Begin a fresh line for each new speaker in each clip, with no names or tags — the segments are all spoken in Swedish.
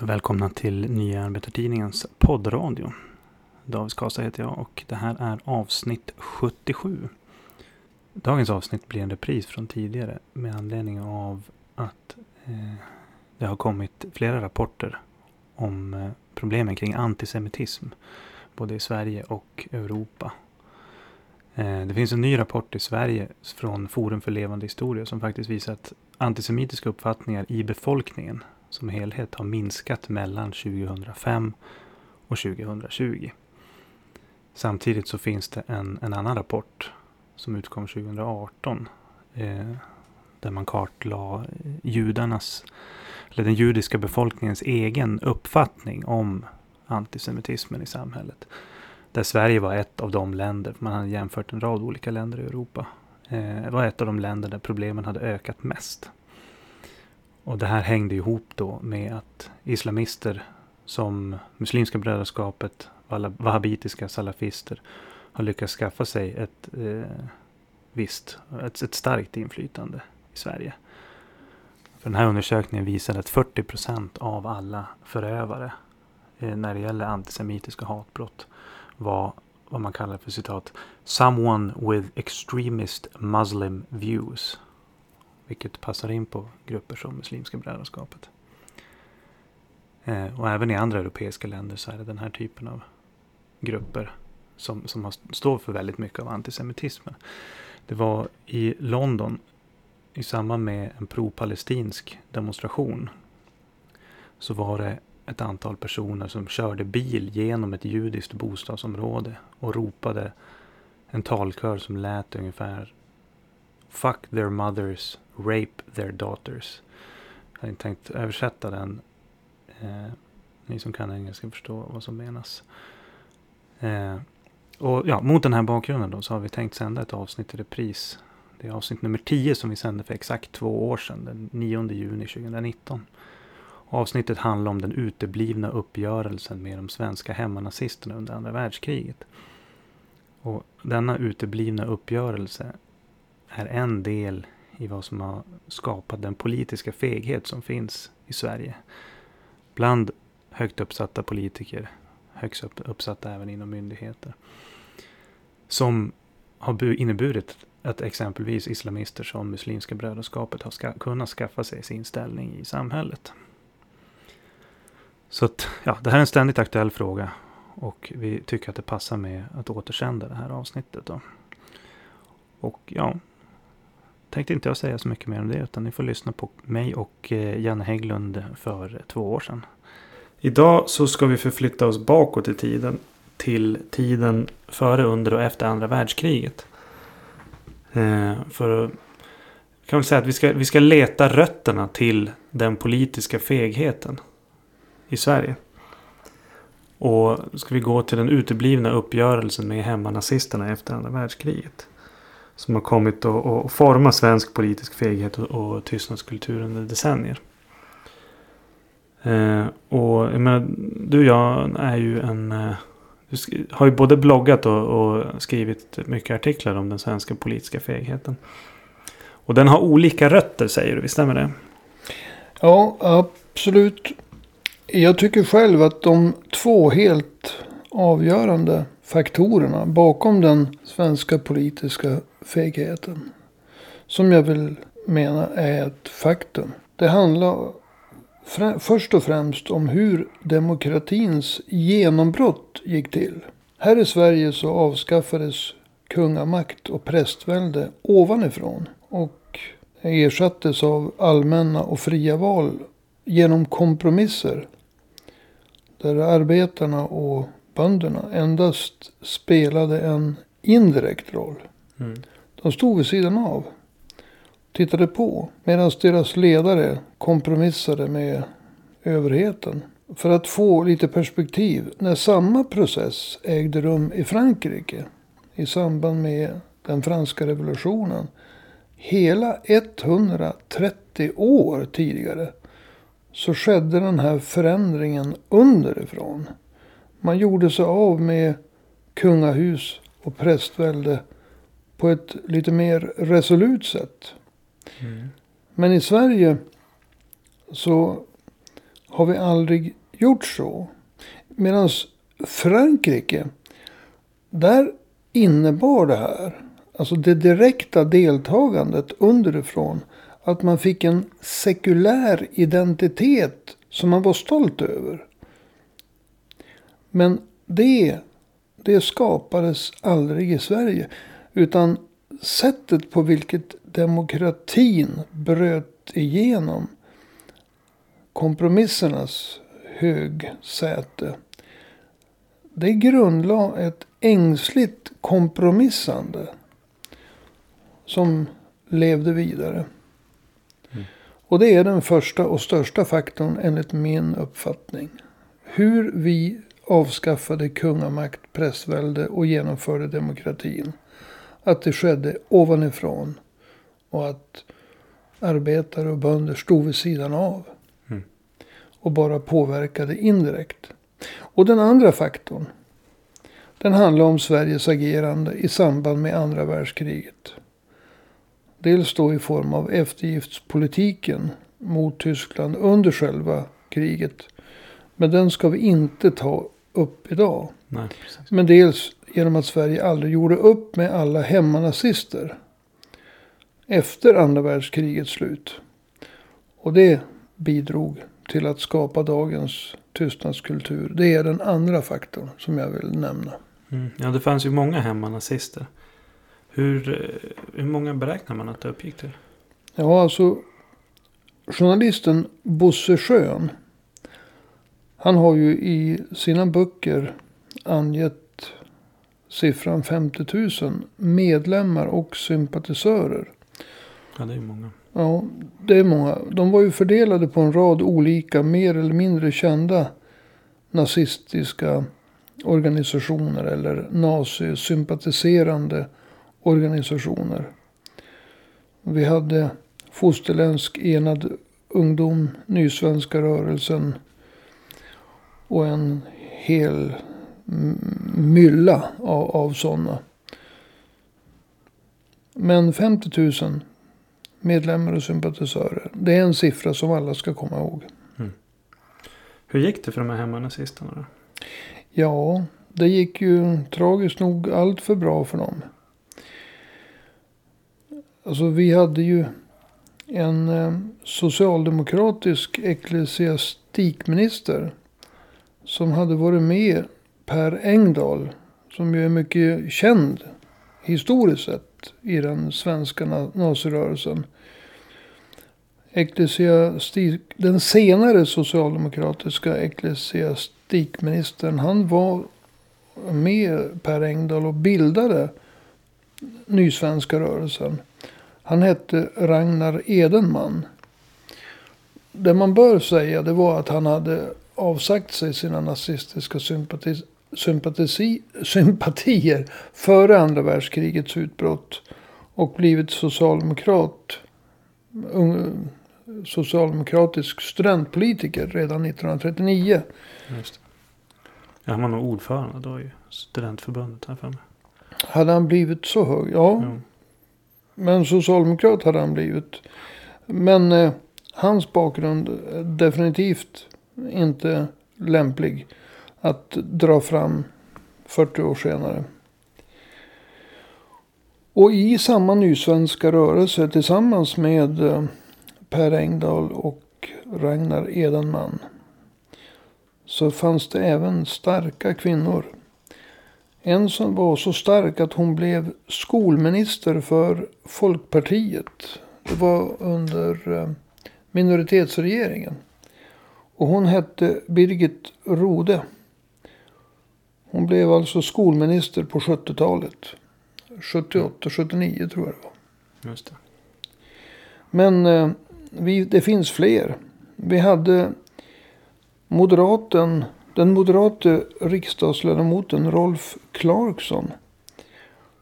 Och välkomna till Nya Arbetartidningens poddradio. David Skasa heter jag och det här är avsnitt 77. Dagens avsnitt blir en repris från tidigare med anledning av att eh, det har kommit flera rapporter om eh, problemen kring antisemitism både i Sverige och Europa. Eh, det finns en ny rapport i Sverige från Forum för levande historia som faktiskt visar att antisemitiska uppfattningar i befolkningen som helhet har minskat mellan 2005 och 2020. Samtidigt så finns det en, en annan rapport som utkom 2018 eh, där man kartlade eh, judarnas, eller den judiska befolkningens egen uppfattning om antisemitismen i samhället. Där Sverige var ett av de länder, man hade jämfört en rad olika länder i Europa, eh, var ett av de länder där problemen hade ökat mest. Och det här hängde ihop då med att islamister som Muslimska brödraskapet, wahhabitiska salafister har lyckats skaffa sig ett eh, visst, ett, ett starkt inflytande i Sverige. För den här undersökningen visade att 40 procent av alla förövare eh, när det gäller antisemitiska hatbrott var vad man kallar för citat Someone with extremist Muslim views. Vilket passar in på grupper som Muslimska brödraskapet. Eh, och även i andra europeiska länder så är det den här typen av grupper som, som har, står för väldigt mycket av antisemitismen. Det var i London i samband med en pro-palestinsk demonstration så var det ett antal personer som körde bil genom ett judiskt bostadsområde och ropade en talkör som lät ungefär Fuck their mothers, rape their daughters. Jag hade tänkt översätta den. Eh, ni som kan engelska förstår vad som menas. Eh, och ja, mot den här bakgrunden då så har vi tänkt sända ett avsnitt i repris. Det är avsnitt nummer 10 som vi sände för exakt två år sedan, den 9 juni 2019. Avsnittet handlar om den uteblivna uppgörelsen med de svenska hemmanazisterna under andra världskriget. Och denna uteblivna uppgörelse är en del i vad som har skapat den politiska feghet som finns i Sverige. Bland högt uppsatta politiker, högst uppsatta även inom myndigheter. Som har inneburit att exempelvis islamister som Muslimska brödraskapet har ska, kunnat skaffa sig sin ställning i samhället. Så att, ja, det här är en ständigt aktuell fråga. Och vi tycker att det passar med att återsända det här avsnittet. Då. Och ja, tänkte inte jag säga så mycket mer om det. Utan ni får lyssna på mig och eh, Janne Hägglund för två år sedan. Idag så ska vi förflytta oss bakåt i tiden. Till tiden före, under och efter andra världskriget. Eh, för kan man säga att vi ska, vi ska leta rötterna till den politiska fegheten i Sverige. Och ska vi gå till den uteblivna uppgörelsen med hemmanazisterna efter andra världskriget. Som har kommit att forma svensk politisk feghet och, och tystnadskultur under decennier. Eh, och jag menar, du och jag är ju en... Eh, du har ju både bloggat och, och, skrivit mycket artiklar om den svenska politiska fegheten. Och den har olika rötter säger du, visst stämmer det?
Ja, absolut. Jag tycker själv att de två helt avgörande faktorerna bakom den svenska politiska fegheten. Som jag vill mena är ett faktum. Det handlar först och främst om hur demokratins genombrott gick till. Här i Sverige så avskaffades kungamakt och prästvälde ovanifrån. Och ersattes av allmänna och fria val genom kompromisser där arbetarna och bönderna endast spelade en indirekt roll. Mm. De stod vid sidan av. Tittade på medan deras ledare kompromissade med överheten. För att få lite perspektiv. När samma process ägde rum i Frankrike i samband med den franska revolutionen. Hela 130 år tidigare så skedde den här förändringen underifrån. Man gjorde sig av med kungahus och prästvälde på ett lite mer resolut sätt. Mm. Men i Sverige så har vi aldrig gjort så. Medan Frankrike, där innebar det här, alltså det direkta deltagandet underifrån, att man fick en sekulär identitet som man var stolt över. Men det, det skapades aldrig i Sverige. Utan sättet på vilket demokratin bröt igenom kompromissernas högsäte. Det grundlade ett ängsligt kompromissande. Som levde vidare.
Mm.
Och det är den första och största faktorn enligt min uppfattning. Hur vi avskaffade kungamakt, prästvälde och genomförde demokratin. Att det skedde ovanifrån. Och att arbetare och bönder stod vid sidan av.
Mm.
Och bara påverkade indirekt. Och den andra faktorn. Den handlar om Sveriges agerande i samband med andra världskriget. Dels då i form av eftergiftspolitiken mot Tyskland under själva kriget. Men den ska vi inte ta upp idag.
Nej.
Men dels genom att Sverige aldrig gjorde upp med alla hemmanazister. Efter andra världskrigets slut. Och det bidrog till att skapa dagens tystnadskultur. Det är den andra faktorn som jag vill nämna.
Mm. Ja, det fanns ju många hemmanazister. Hur, eh, hur många beräknar man att det uppgick till?
Ja, alltså journalisten Bosse Schön. Han har ju i sina böcker angett siffran 50 000 medlemmar och sympatisörer.
Ja, det är många.
Ja, det är många. De var ju fördelade på en rad olika mer eller mindre kända nazistiska organisationer eller nazisympatiserande organisationer. Vi hade Fosterländsk enad ungdom, Nysvenska rörelsen och en hel mylla av, av sådana. Men 50 000 medlemmar och sympatisörer. Det är en siffra som alla ska komma ihåg.
Hur gick det för de här hemmanazisterna då?
Ja, det gick ju tragiskt nog allt för bra för dem. Alltså vi hade ju en eh, socialdemokratisk ecklesiastikminister. Som hade varit med Per Engdahl. Som ju är mycket känd historiskt sett i den svenska nazirörelsen. Ecklesiastik, den senare socialdemokratiska ecklesiastikministern. Han var med Per Engdahl och bildade Nysvenska rörelsen. Han hette Ragnar Edenman. Det man bör säga det var att han hade avsagt sig sina nazistiska sympati, sympatisi, sympatier före andra världskrigets utbrott. Och blivit socialdemokrat. Ung, socialdemokratisk studentpolitiker redan 1939.
Just. Ja, han var nog ordförande då i studentförbundet här för mig.
Hade han blivit så hög? Ja,
Ja.
men socialdemokrat hade han blivit. Men eh, hans bakgrund är definitivt inte lämplig att dra fram 40 år senare. Och i samma nysvenska rörelse tillsammans med eh, Per Engdahl och Ragnar Edenman. Så fanns det även starka kvinnor. En som var så stark att hon blev skolminister för Folkpartiet. Det var under eh, minoritetsregeringen. Och hon hette Birgit Rode. Hon blev alltså skolminister på 70-talet. 78, 79 tror jag det var.
Just det.
Men eh, vi, det finns fler. Vi hade moderaten, den moderate riksdagsledamoten Rolf Clarkson.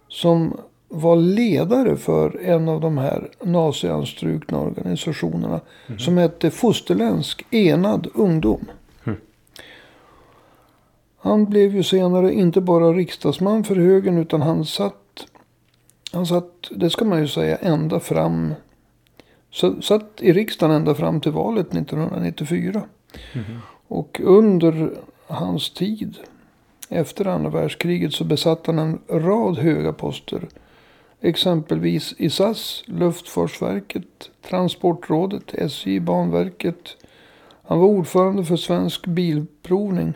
Som var ledare för en av de här nazianstrukna organisationerna. Som hette Fosterländsk enad ungdom.
Mm.
Han blev ju senare inte bara riksdagsman för högern utan han satt, han satt, det ska man ju säga, ända fram. Så, satt i riksdagen ända fram till valet 1994.
Mhm.
Och under hans tid efter andra världskriget så besatt han en rad höga poster. Exempelvis i SAS, Luftfartsverket, Transportrådet, SJ, Banverket. Han var ordförande för Svensk Bilprovning.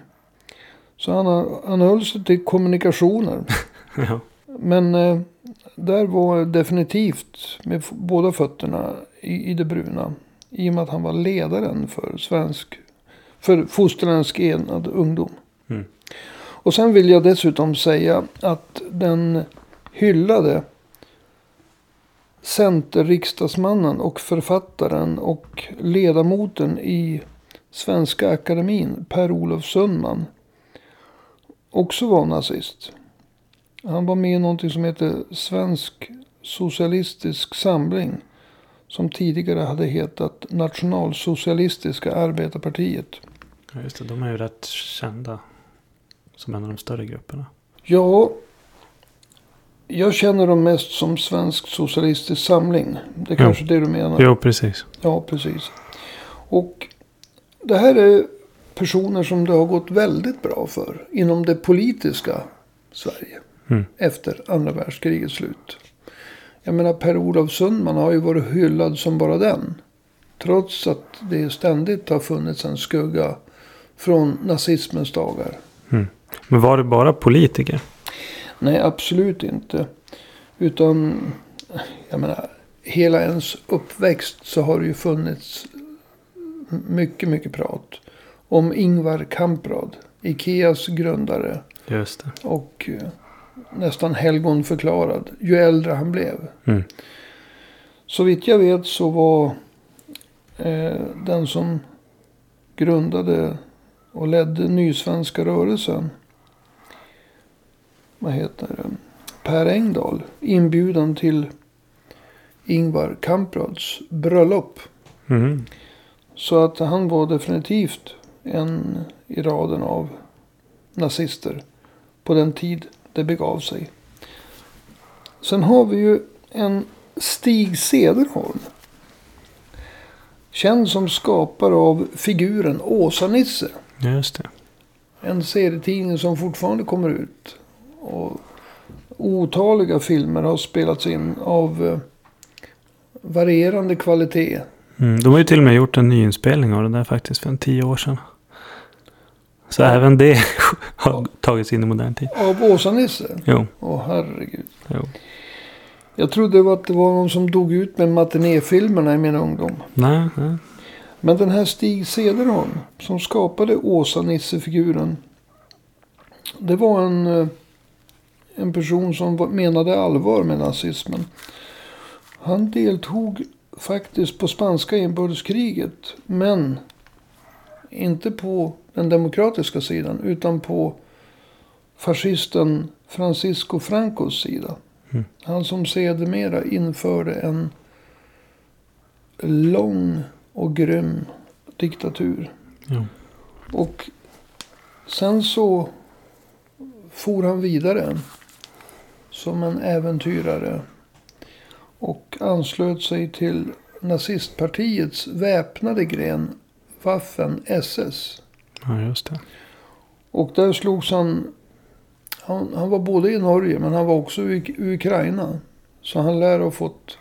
Så han, han höll sig till kommunikationer.
Ja.
Men eh, där var definitivt med båda fötterna i, i det bruna. I och med att han var ledaren för svensk, för fosterländsk enad ungdom.
Mm.
Och sen vill jag dessutom säga att den hyllade centerriksdagsmannen och författaren och ledamoten i Svenska Akademin, Per-Olof Sundman, också var nazist. Han var med i någonting som heter Svensk Socialistisk Samling. Som tidigare hade hetat Nationalsocialistiska Arbetarpartiet.
Ja, just det. De är ju rätt kända. Som en av de större grupperna.
Ja, jag känner dem mest som Svensk Socialistisk Samling. Det är kanske det du menar.
Jo, precis.
Ja, precis. Och det här är personer som det har gått väldigt bra för inom det politiska Sverige.
Mm.
Efter andra världskrigets slut. Jag menar Per-Olof Sundman har ju varit hyllad som bara den. Trots att det ständigt har funnits en skugga från nazismens dagar.
Men var det bara politiker?
Nej, absolut inte. Utan, jag menar, hela ens uppväxt så har det ju funnits mycket, mycket prat. Om Ingvar Kamprad, Ikeas grundare
Just det.
och eh, nästan helgonförklarad ju äldre han blev.
Mm.
Så vitt jag vet så var eh, den som grundade och ledde Nysvenska rörelsen. Vad heter det? Per Engdahl. Inbjudan till Ingvar Kamprads bröllop.
Mm.
Så att han var definitivt en i raden av nazister. På den tid det begav sig. Sen har vi ju en Stig Cederholm. Känd som skapare av figuren Åsa-Nisse.
Just det.
En serietidning som fortfarande kommer ut. Och otaliga filmer har spelats in av eh, varierande kvalitet.
Mm. De har ju till och med gjort en nyinspelning av det där faktiskt för en tio år sedan. Så även det har tagits in i modern tid.
Av Åsa-Nisse?
Jo.
Åh herregud.
jo.
Jag trodde att det var någon som dog ut med matinéfilmerna i min ungdom.
Nej, nej.
Men den här Stig Cederholm som skapade Åsa-Nisse-figuren. Det var en, eh, en person som menade allvar med nazismen. Han deltog faktiskt på spanska inbördeskriget. Men inte på den demokratiska sidan. Utan på fascisten Francisco Francos sida.
Mm.
Han som sedermera införde en lång och grym diktatur.
Jo.
Och sen så for han vidare som en äventyrare. Och anslöt sig till nazistpartiets väpnade gren Waffen SS.
Ja, just det.
Och där slogs han. Han, han var både i Norge men han var också i, i Ukraina. Så han lär ha fått.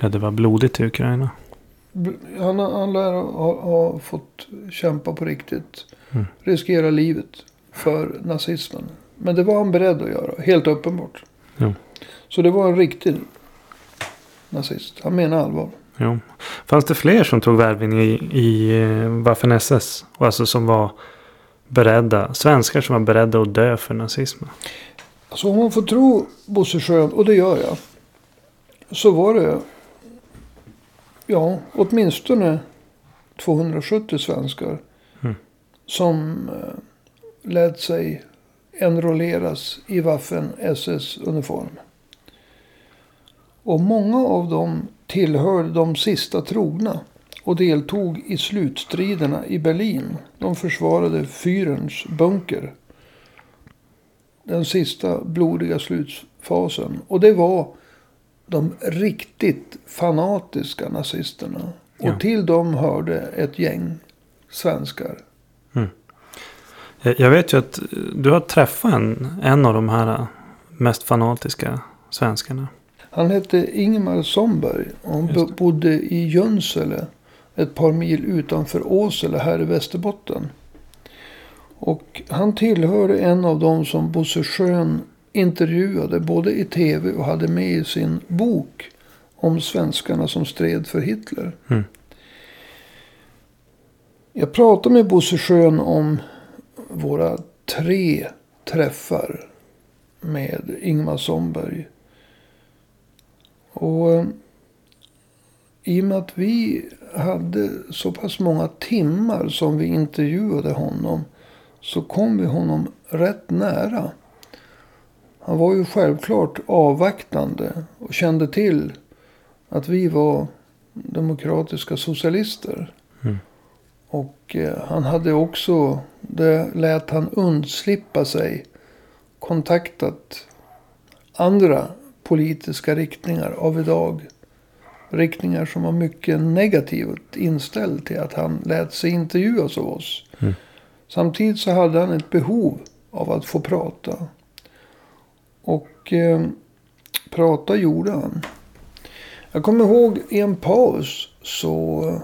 Ja, det var blodigt i Ukraina.
Han, han lär ha, ha fått kämpa på riktigt.
Mm.
Riskera livet för nazismen. Men det var han beredd att göra. Helt uppenbart.
Jo.
Så det var en riktig nazist. Han menar allvar.
Jo. Fanns det fler som tog värvning i, i eh, Waffen SS? Och alltså som var beredda, svenskar som var beredda att dö för nazismen?
Så om man får tro Bosse Schön, och det gör jag. Så var det. Ja, åtminstone 270 svenskar.
Mm.
Som eh, lät sig enrolleras i Waffen SS-uniform. Och många av dem tillhörde de sista trogna. Och deltog i slutstriderna i Berlin. De försvarade Führerns bunker den sista blodiga slutfasen. Och det var de riktigt fanatiska nazisterna. Och
Ja.
till dem hörde ett gäng svenskar.
Jag jag vet ju att du har träffat en, en av de här mest fanatiska svenskarna.
Han hette Ingemar Somberg och han bodde i Jönsele. Ett par mil utanför Åsele här i Västerbotten. Och han tillhörde en av dem som Bosse Schön intervjuade både i tv och hade med i sin bok om svenskarna som stred för Hitler.
Mm.
Jag pratade med Bosse Schön om våra tre träffar med Ingmar Somberg. Och eh, i och med att vi hade så pass många timmar som vi intervjuade honom så kom vi honom rätt nära. Han var ju självklart avvaktande och kände till att vi var demokratiska socialister.
Mm.
Och eh, han hade också, det lät han undslippa sig, kontaktat andra politiska riktningar av idag. Riktningar som var mycket negativt inställd till att han lät sig intervjuas av oss.
Mm.
Samtidigt så hade han ett behov av att få prata. Och eh, prata gjorde han. Jag kommer ihåg i en paus så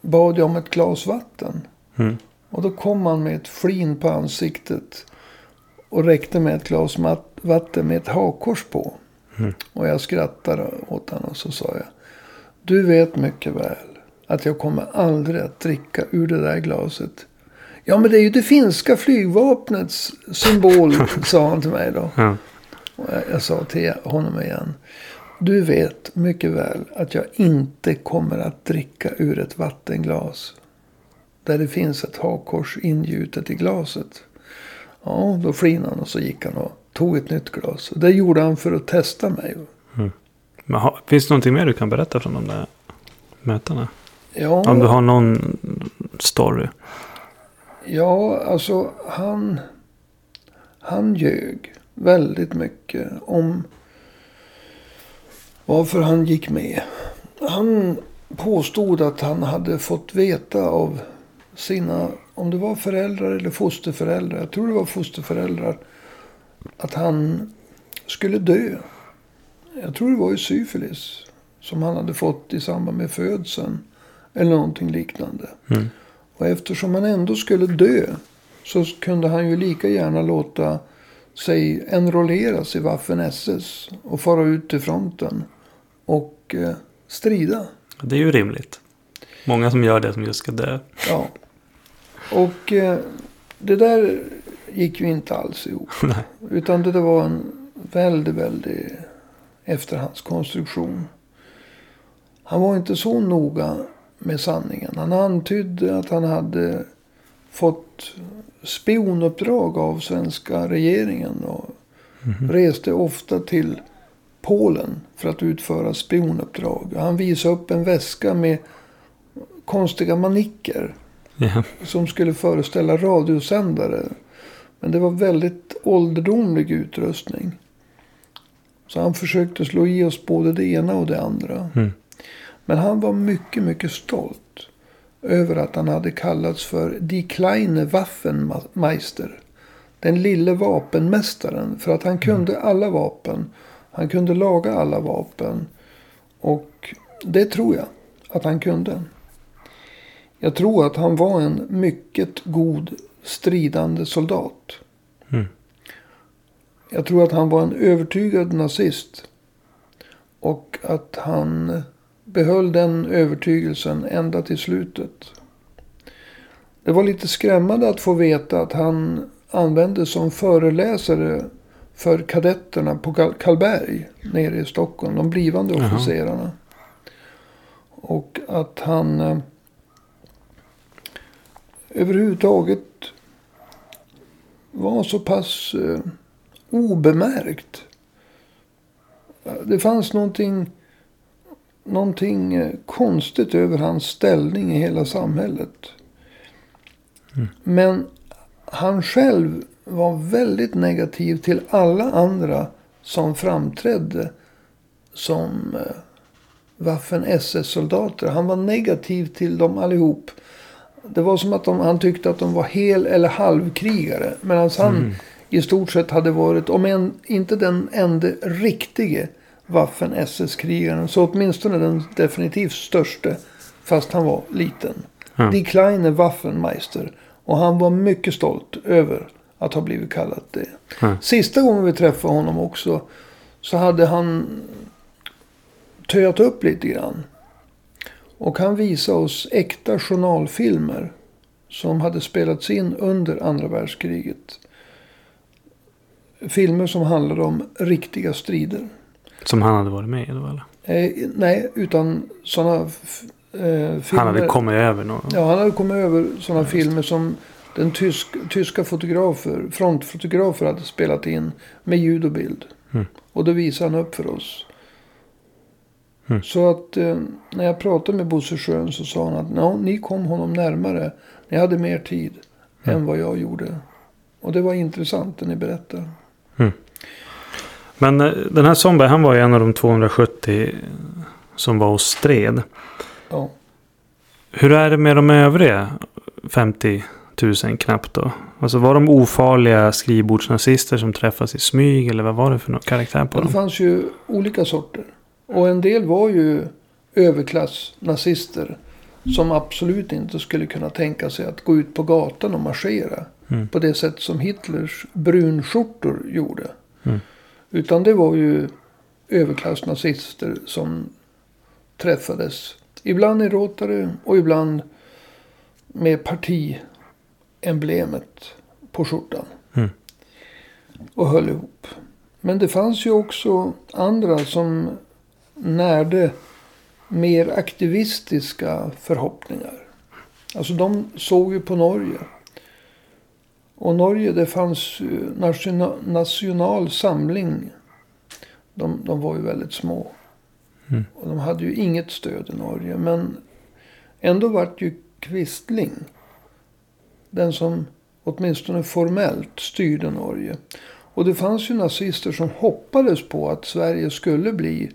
bad jag om ett glas vatten.
Mm.
Och då kom han med ett flin på ansiktet. Och räckte med ett glas vatten med ett hakkors på.
Mm.
Och jag skrattade åt honom och så sa jag. Du vet mycket väl att jag kommer aldrig att dricka ur det där glaset. Ja men det är ju det finska flygvapnets symbol, sa han till mig då.
Ja.
Och jag, jag sa till honom igen. Du vet mycket väl att jag inte kommer att dricka ur ett vattenglas. Där det finns ett hakkors ingjutet i glaset. Ja, då flinade han och så gick han och tog ett nytt glas. Och det gjorde han för att testa mig.
Men ha, finns det någonting mer du kan berätta från de där mötena?
Ja,
Om du har någon story.
ja alltså han, han ljög väldigt mycket om varför han gick med. Han påstod att han hade fått veta av sina, om det var föräldrar eller fosterföräldrar, jag tror det var fosterföräldrar, att han skulle dö. Jag tror det var ju syfilis som han hade fått i samband med födseln. Eller någonting liknande.
Mm.
Och eftersom han ändå skulle dö så kunde han ju lika gärna låta sig enrolleras i Waffen SS och fara ut till fronten och eh, strida.
Det är ju rimligt. Många som gör det som just ska dö.
Ja. Och eh, det där gick ju inte alls ihop.
Nej.
Utan det där var en väldigt, väldigt efterhandskonstruktion. Han var inte så noga med sanningen. Han antydde att han hade fått spionuppdrag av svenska regeringen. Och
Mhm.
reste ofta till Polen för att utföra spionuppdrag. Han visade upp en väska med konstiga manicker
Ja.
som skulle föreställa radiosändare. Men det var väldigt ålderdomlig utrustning. Så han försökte slå i oss både det ena och det andra.
Mm.
Men han var mycket, mycket stolt över att han hade kallats för Die kleine Waffenmeister. Den lille vapenmästaren. För att han kunde alla vapen. Han kunde laga alla vapen. Och det tror jag att han kunde. Jag tror att han var en mycket god stridande soldat.
Mm.
Jag tror att han var en övertygad nazist. Och att han behöll den övertygelsen ända till slutet. Det var lite skrämmande att få veta att han användes som föreläsare för kadetterna på Karlberg nere i Stockholm. De blivande
Jaha.
officerarna. Och att han eh, överhuvudtaget var så pass eh, obemärkt. Det fanns någonting, någonting eh, konstigt över hans ställning i hela samhället.
Mm.
Men han själv var väldigt negativ till alla andra som framträdde som eh, Waffen SS-soldater. Han var negativ till dem allihop. Det var som att de, han tyckte att de var hel eller halvkrigare. Medan han
Mm.
i stort sett hade varit, om en, inte den enda riktige Waffen-SS-krigaren. Så åtminstone den definitivt störste. Fast han var liten.
Ja.
Die Kleine Waffenmeister. Och han var mycket stolt över att ha blivit kallad det.
Ja.
Sista gången vi träffade honom också. Så hade han töat upp lite grann. Och han visade oss äkta journalfilmer. Som hade spelats in under andra världskriget. Filmer som handlade om riktiga strider.
Som han hade varit med i då eller?
Eh, nej, utan sådana eh, filmer.
Han hade kommit över något.
Ja, han hade kommit över sådana filmer som den tysk, tyska fotografer, frontfotografer hade spelat in med ljud och bild.
Mm.
Och då visade han upp för oss.
Mm.
Så att eh, när jag pratade med Bosse Schön så sa han att "Ja, ni kom honom närmare. Ni hade mer tid
Mm.
än vad jag gjorde. Och det var intressant det ni berättade.
Men eh, den här Somberg han var ju en av de 270 som var och stred.
Ja.
Hur är det med de övriga 50 000 knappt då? Alltså var de ofarliga skrivbordsnazister som träffas i smyg eller vad var det för någon karaktär på
Det
dem?
fanns ju olika sorter. Och en del var ju överklassnazister. Som absolut inte skulle kunna tänka sig att gå ut på gatan och marschera.
Mm.
På det sätt som Hitlers brunskjortor gjorde.
Mm.
Utan det var ju överklassnazister som träffades. Ibland i Rotary och ibland med partiemblemet på skjortan.
Mm.
Och höll ihop. Men det fanns ju också andra som närde mer aktivistiska förhoppningar. Alltså de såg ju på Norge. Och Norge det fanns ju national, national samling. De, de var ju väldigt små.
Mm.
Och de hade ju inget stöd i Norge. Men ändå vart ju Quisling den som åtminstone formellt styrde Norge. Och det fanns ju nazister som hoppades på att Sverige skulle bli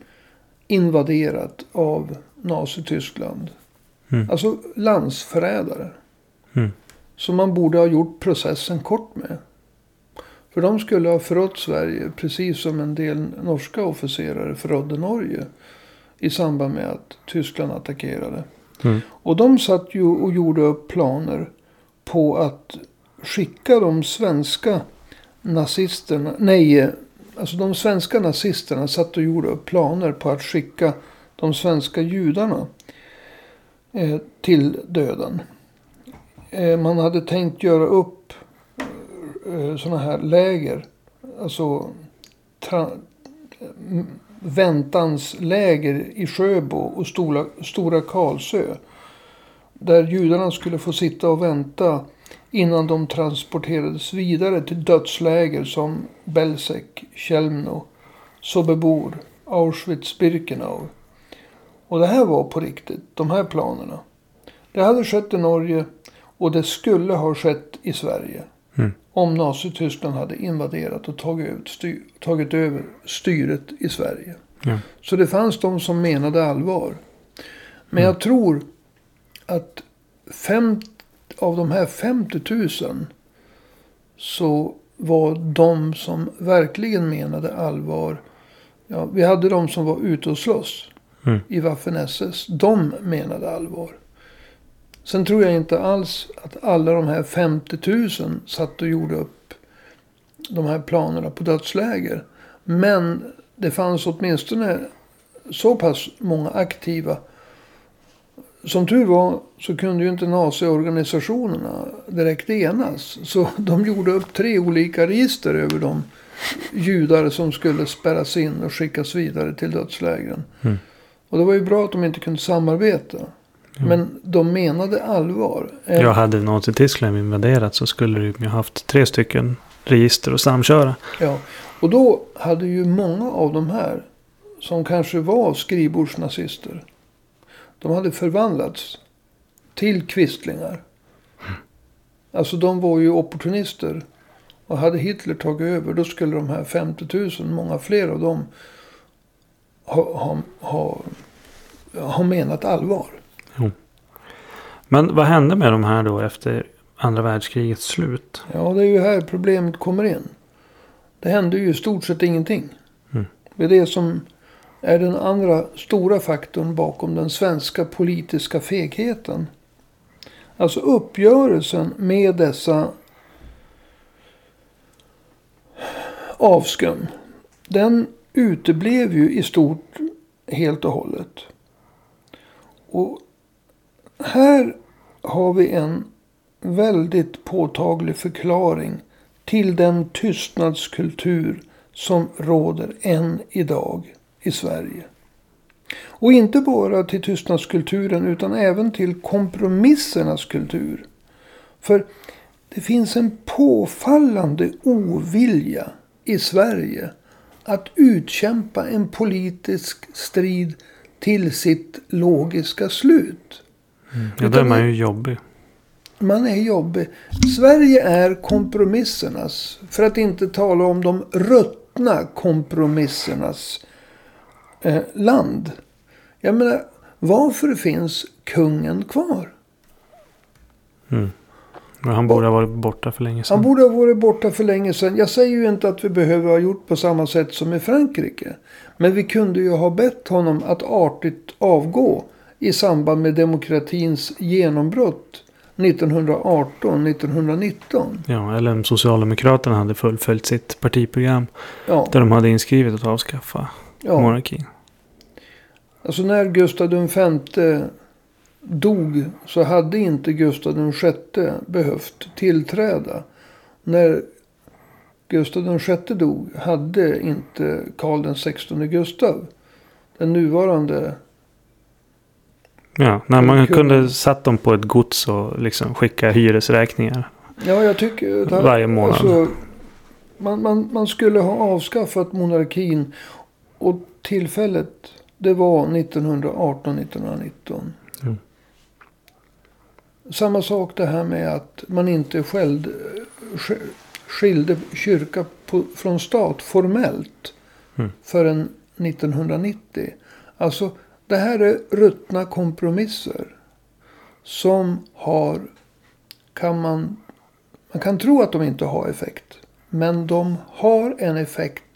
invaderat av Nazityskland.
Mm.
Alltså landsförrädare.
Mm.
Som man borde ha gjort processen kort med. För de skulle ha förrått Sverige precis som en del norska officerare förrådde Norge. I samband med att Tyskland attackerade.
Mm.
Och de satt ju och gjorde upp planer på att skicka de svenska nazisterna, nej, alltså de svenska nazisterna satt och gjorde upp planer på att skicka de svenska judarna eh, till döden. Eh, man hade tänkt göra upp eh, sådana här läger, alltså eh, väntansläger i Sjöbo och Stora, Stora Karlsö. Där judarna skulle få sitta och vänta innan de transporterades vidare till dödsläger som Belzec, Chelmno, Sobibor, Auschwitz-Birkenau. Och det här var på riktigt, de här planerna. Det hade skett i Norge och det skulle ha skett i Sverige.
Mm.
Om Nazityskland hade invaderat och tagit, ut styr, tagit över styret i Sverige.
Ja.
Så det fanns de som menade allvar. Men jag tror att fem, av de här 50 000 så var de som verkligen menade allvar. Ja, vi hade de som var ute och slåss
Mm.
i Waffen-SS. De menade allvar. Sen tror jag inte alls att alla de här 50 000 satt och gjorde upp de här planerna på dödsläger. Men det fanns åtminstone så pass många aktiva. Som tur var så kunde ju inte naziorganisationerna direkt enas. Så de gjorde upp tre olika register över de judar som skulle spärras in och skickas vidare till dödslägren.
Mm.
Och det var ju bra att de inte kunde samarbeta. Men de menade allvar. Eh,
Jag hade Nazityskland invaderat så skulle de ju haft tre stycken register att samköra.
Ja, och då hade ju många av de här som kanske var skrivbordsnazister. De hade förvandlats till kvistlingar. Alltså de var ju opportunister. Och hade Hitler tagit över då skulle de här 50 000, många fler av dem, ha, ha, ha, ha menat allvar.
Men vad hände med de här då efter andra världskrigets slut?
Ja, det är ju här problemet kommer in. Det hände ju i stort sett ingenting.
Mm.
Det är det som är den andra stora faktorn bakom den svenska politiska fegheten. Alltså uppgörelsen med dessa avskum. Den uteblev ju i stort helt och hållet. Och här har vi en väldigt påtaglig förklaring till den tystnadskultur som råder än idag i Sverige. Och inte bara till tystnadskulturen utan även till kompromissernas kultur. För det finns en påfallande ovilja i Sverige att utkämpa en politisk strid till sitt logiska slut.
Mm. Ja, då är man ju jobbig.
Man är jobbig. Sverige är kompromissernas, för att inte tala om de ruttna kompromissernas eh, land. Jag menar, varför finns kungen kvar?
Mm. Men han borde ha varit borta för länge sedan.
Han borde ha varit borta för länge sedan. Jag säger ju inte att vi behöver ha gjort på samma sätt som i Frankrike. Men vi kunde ju ha bett honom att artigt avgå i samband med demokratins genombrott 1918-1919.
Ja, eller om Socialdemokraterna hade fullföljt sitt partiprogram.
Ja,
Där de hade inskrivet att avskaffa
ja.
monarkin.
Alltså när Gustav V dog så hade inte Gustav VI behövt tillträda. När Gustav VI dog hade inte Karl XVI Gustav, den nuvarande
Ja, när man kunde satt dem på ett gods och liksom skicka hyresräkningar.
Ja, jag tycker... att-
Varje månad.
Alltså, man, man, man skulle ha avskaffat monarkin. Och tillfället, det var 1918-1919.
Mm.
Samma sak det här med att man inte skilde, skilde kyrka på, från stat formellt.
Mm.
Förrän 1990. Alltså, det här är ruttna kompromisser. Som har, kan man, man kan tro att de inte har effekt. Men de har en effekt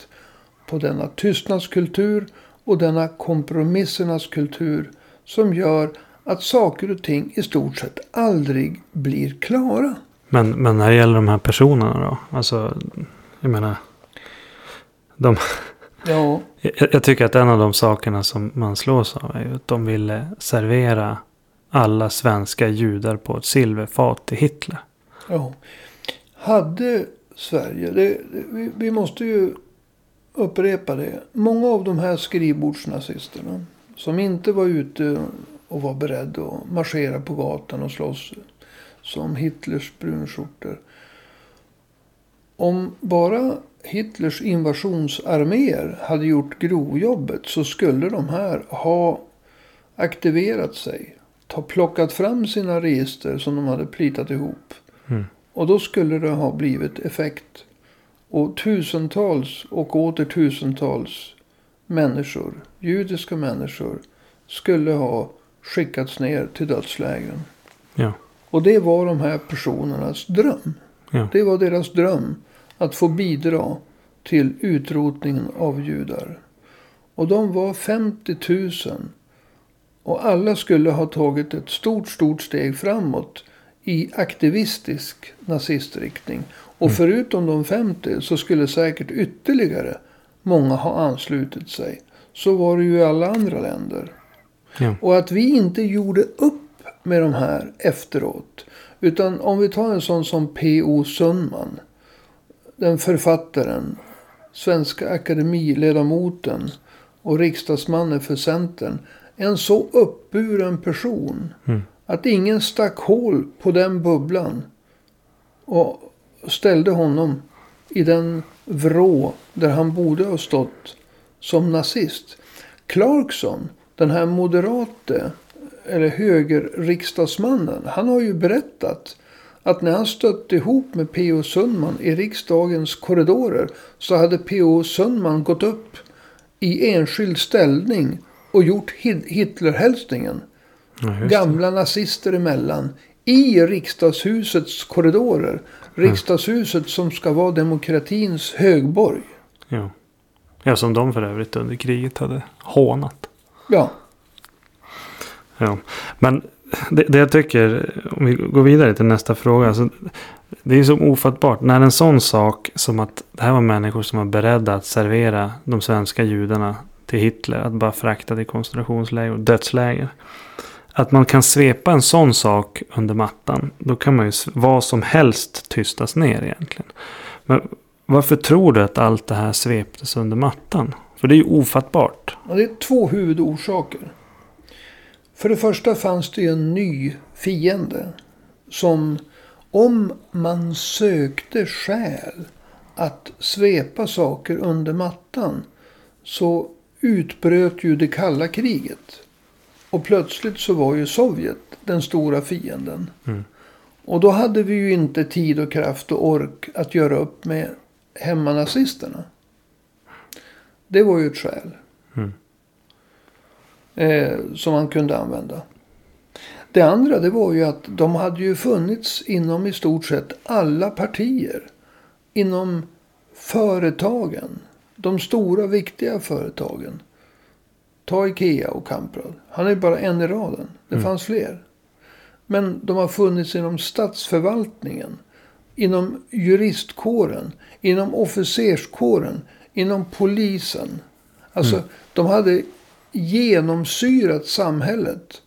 på denna tystnadskultur och denna kompromissernas kultur. Som gör att saker och ting i stort sett aldrig blir klara.
Men, men när det gäller de här personerna då? Alltså, jag menar. De,
Ja,
jag, jag tycker att en av de sakerna som man slås av är att de ville servera alla svenska judar på ett silverfat till Hitler.
ja. Hade Sverige, det, vi, vi måste ju upprepa det. Många av de här skrivbordsnazisterna som inte var ute och var beredda att marschera på gatan och slåss som Hitlers brunskjortor. Om bara Hitlers invasionsarméer hade gjort grovjobbet så skulle de här ha aktiverat sig. Ta, plockat fram sina register som de hade plitat ihop.
Mm.
Och då skulle det ha blivit effekt. Och tusentals och åter tusentals människor, judiska människor, skulle ha skickats ner till dödslägren.
Ja.
Och det var de här personernas dröm.
Ja.
Det var deras dröm att få bidra till utrotningen av judar. Och de var 50 000. Och alla skulle ha tagit ett stort, stort steg framåt i aktivistisk nazistriktning. Och
Mm.
förutom de 50 så skulle säkert ytterligare många ha anslutit sig. Så var det ju i alla andra länder.
Ja.
Och att vi inte gjorde upp med de här efteråt. Utan om vi tar en sån som P.O. Sundman. Den författaren. Svenska akademiledamoten. Och riksdagsmannen för Centern. En så uppburen person.
Mm.
Att ingen stack hål på den bubblan. Och ställde honom i den vrå där han borde ha stått som nazist. Clarkson, den här moderate eller högerriksdagsmannen. Han har ju berättat att när han stötte ihop med P.O. Sundman i riksdagens korridorer så hade P.O. Sundman gått upp i enskild ställning och gjort Hitlerhälsningen.
Ja.
Gamla nazister emellan. I riksdagshusets korridorer. Riksdagshuset som ska vara demokratins högborg.
Ja. ja, som de för övrigt under kriget hade hånat.
Ja,
Ja. Men det, det jag tycker, om vi går vidare till nästa fråga. Alltså, det är så ofattbart. När en sån sak som att det här var människor som var beredda att servera de svenska judarna till Hitler. Att bara frakta till koncentrationsläger och dödsläger. Att man kan svepa en sån sak under mattan. Då kan man ju vad som helst tystas ner egentligen. Men varför tror du att allt det här sveptes under mattan? För det är ju ofattbart.
Ja, det är två huvudorsaker. För det första fanns det ju en ny fiende. Som om man sökte skäl att svepa saker under mattan. Så utbröt ju det kalla kriget. Och plötsligt så var ju Sovjet den stora fienden.
Mm.
Och då hade vi ju inte tid och kraft och ork att göra upp med hemmanazisterna. Det var ju ett skäl.
Mm.
Eh, som man kunde använda. Det andra det var ju att de hade ju funnits inom i stort sett alla partier. Inom företagen. De stora viktiga företagen. Ta Ikea och Kamprad. Han är bara en i raden. Det
Mm.
fanns fler. Men de har funnits inom statsförvaltningen. Inom juristkåren. Inom officerskåren. Inom polisen. Alltså de hade genomsyrat samhället.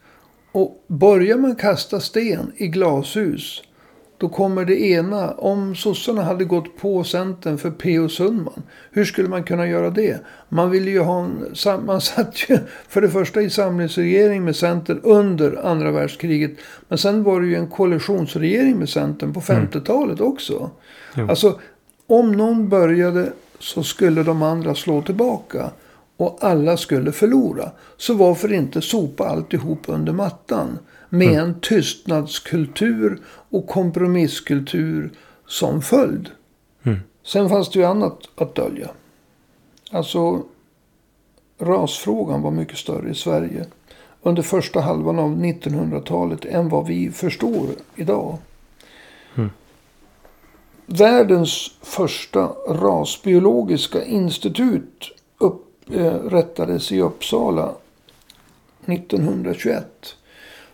Och börjar man kasta sten i glashus. Då kommer det ena. Om sossarna hade gått på Centern för P.O. Sundman. Hur skulle man kunna göra det? Man ville ju ha en... Man satt ju för det första i samlingsregering med Centern under andra världskriget. Men sen var det ju en koalitionsregering med Centern på 50-talet också.
Jo.
Alltså om någon började så skulle de andra slå tillbaka. Och alla skulle förlora. Så varför inte sopa alltihop under mattan. Med en tystnadskultur och kompromisskultur som följd.
Mm.
Sen fanns det ju annat att dölja. Alltså rasfrågan var mycket större i Sverige. Under första halvan av 1900-talet än vad vi förstår idag.
Mm.
Världens första rasbiologiska institut upprättades i Uppsala 1921.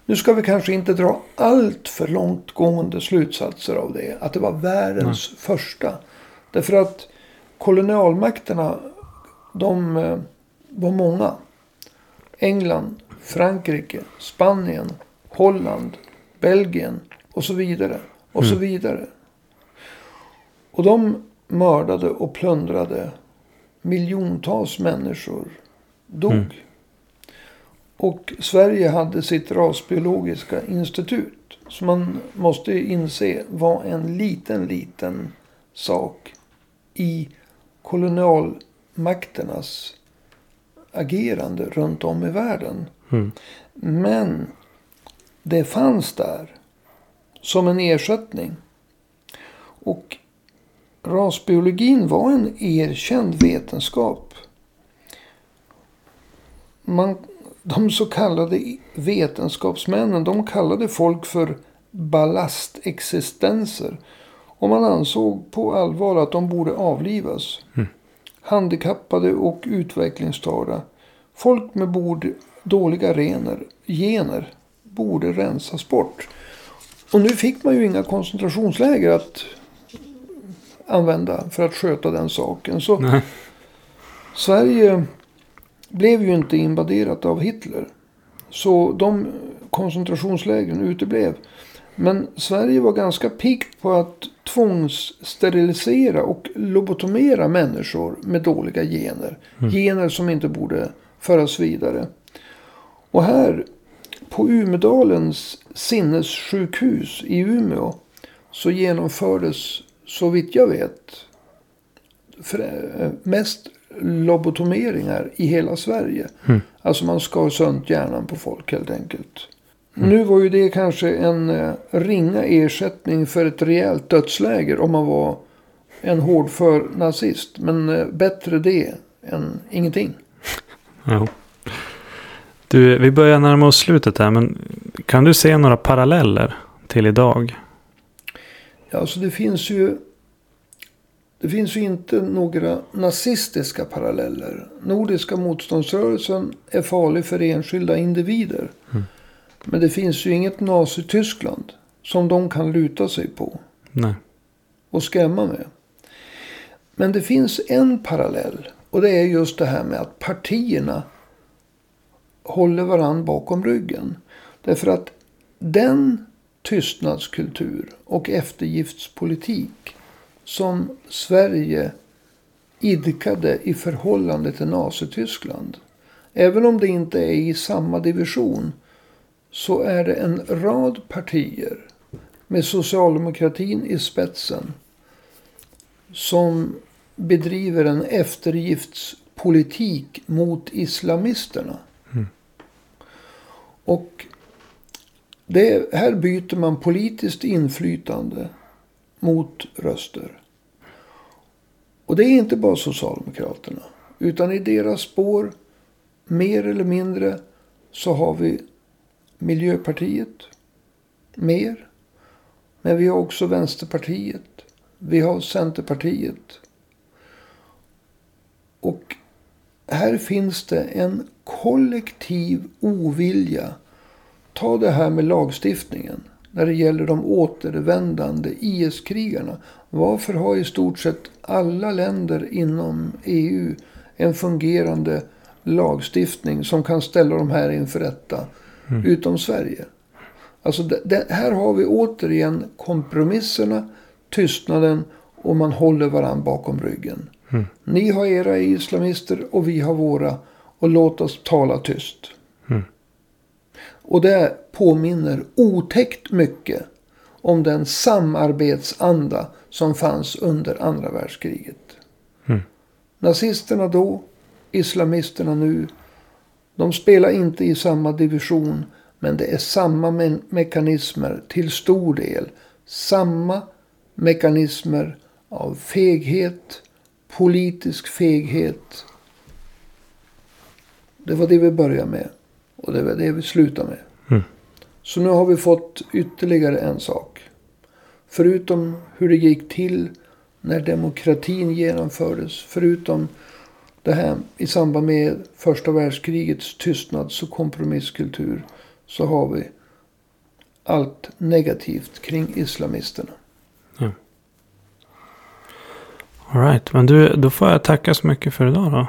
Nu ska vi kanske inte dra allt för långtgående slutsatser av det. Att det var världens första. Därför att kolonialmakterna, de eh, var många. England, Frankrike, Spanien, Holland, Belgien och så vidare. Och så vidare. Och de mördade och plundrade miljontals människor. Dog.
Mm.
Och Sverige hade sitt rasbiologiska institut. Som man måste inse var en liten, liten sak i kolonialmakternas agerande runt om i världen.
Mm.
Men det fanns där som en ersättning. Och rasbiologin var en erkänd vetenskap. Man, de så kallade vetenskapsmännen de kallade folk för ballastexistenser. Och man ansåg på allvar att de borde avlivas.
Mm.
Handikappade och utvecklingsstörda. Folk med bord, dåliga rener, gener borde rensas bort. Och nu fick man ju inga koncentrationsläger att använda för att sköta den saken. Så
Nej.
Sverige blev ju inte invaderat av Hitler. Så de koncentrationslägren uteblev. Men Sverige var ganska piggt på att tvångssterilisera och lobotomera människor med dåliga gener. Gener som inte borde föras vidare. Och här på Umedalens sinnessjukhus i Umeå så genomfördes så vitt jag vet mest lobotomeringar i hela Sverige.
Mm.
Alltså man skar sönt hjärnan på folk helt enkelt. Nu var ju det kanske en eh, ringa ersättning för ett rejält dödsläger om man var en hårdför nazist. Men eh, bättre det än ingenting.
Jo. Du, vi börjar närma oss slutet här, men kan du se några paralleller till idag?
Ja, alltså det finns ju det finns ju inte några nazistiska paralleller. Nordiska motståndsrörelsen är farlig för enskilda individer.
Mm.
Men det finns ju inget Nazityskland som de kan luta sig på
Nej.
och skrämma med. Men det finns en parallell. Och det är just det här med att partierna håller varandra bakom ryggen. Därför att den tystnadskultur och eftergiftspolitik som Sverige idkade i förhållande till Nazityskland. Även om det inte är i samma division så är det en rad partier med socialdemokratin i spetsen som bedriver en eftergiftspolitik mot islamisterna.
Mm.
Och det, här byter man politiskt inflytande mot röster. Och det är inte bara Socialdemokraterna. Utan i deras spår, mer eller mindre, så har vi Miljöpartiet. Mer. Men vi har också Vänsterpartiet. Vi har Centerpartiet. Och här finns det en kollektiv ovilja. Ta det här med lagstiftningen när det gäller de återvändande IS-krigarna. Varför har i stort sett alla länder inom EU en fungerande lagstiftning som kan ställa de här inför rätta. Mm. Utom Sverige. Alltså det, det, här har vi återigen kompromisserna, tystnaden och man håller varandra bakom ryggen. Mm. Ni har era islamister och vi har våra. Och låt oss tala tyst. Och det påminner otäckt mycket om den samarbetsanda som fanns under andra världskriget. Mm. Nazisterna då, islamisterna nu. De spelar inte i samma division. Men det är samma me mekanismer till stor del. Samma mekanismer av feghet, politisk feghet. Det var det vi började med. Och det var det vi slutade med. Mm. Så nu har vi fått ytterligare en sak. Förutom hur det gick till när demokratin genomfördes. Förutom det här i samband med första världskrigets tystnads och kompromisskultur. Så har vi allt negativt kring islamisterna. Ja.
All right, men du, då får jag tacka så mycket för idag då.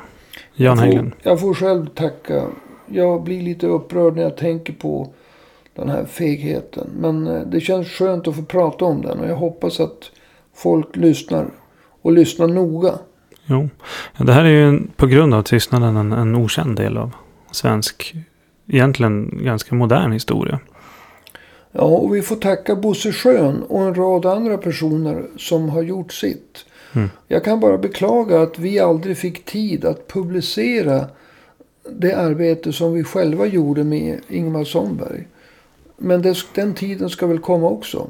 Jan
jag jag får själv tacka jag blir lite upprörd när jag tänker på den här fegheten. Men eh, det känns skönt att få prata om den. Och jag hoppas att folk lyssnar. Och lyssnar noga.
Jo, det här är ju på grund av tystnaden en, en okänd del av svensk, egentligen ganska modern historia.
Ja, och vi får tacka Bosse Schön och en rad andra personer som har gjort sitt. Mm. Jag kan bara beklaga att vi aldrig fick tid att publicera det arbete som vi själva gjorde med Ingmar Sonnberg. Men det, den tiden ska väl komma också.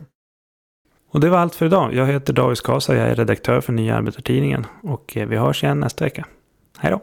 Och det var allt för idag. Jag heter David Skasa, jag är redaktör för Nya Arbetartidningen. Och eh, vi hörs igen nästa vecka. Hej då!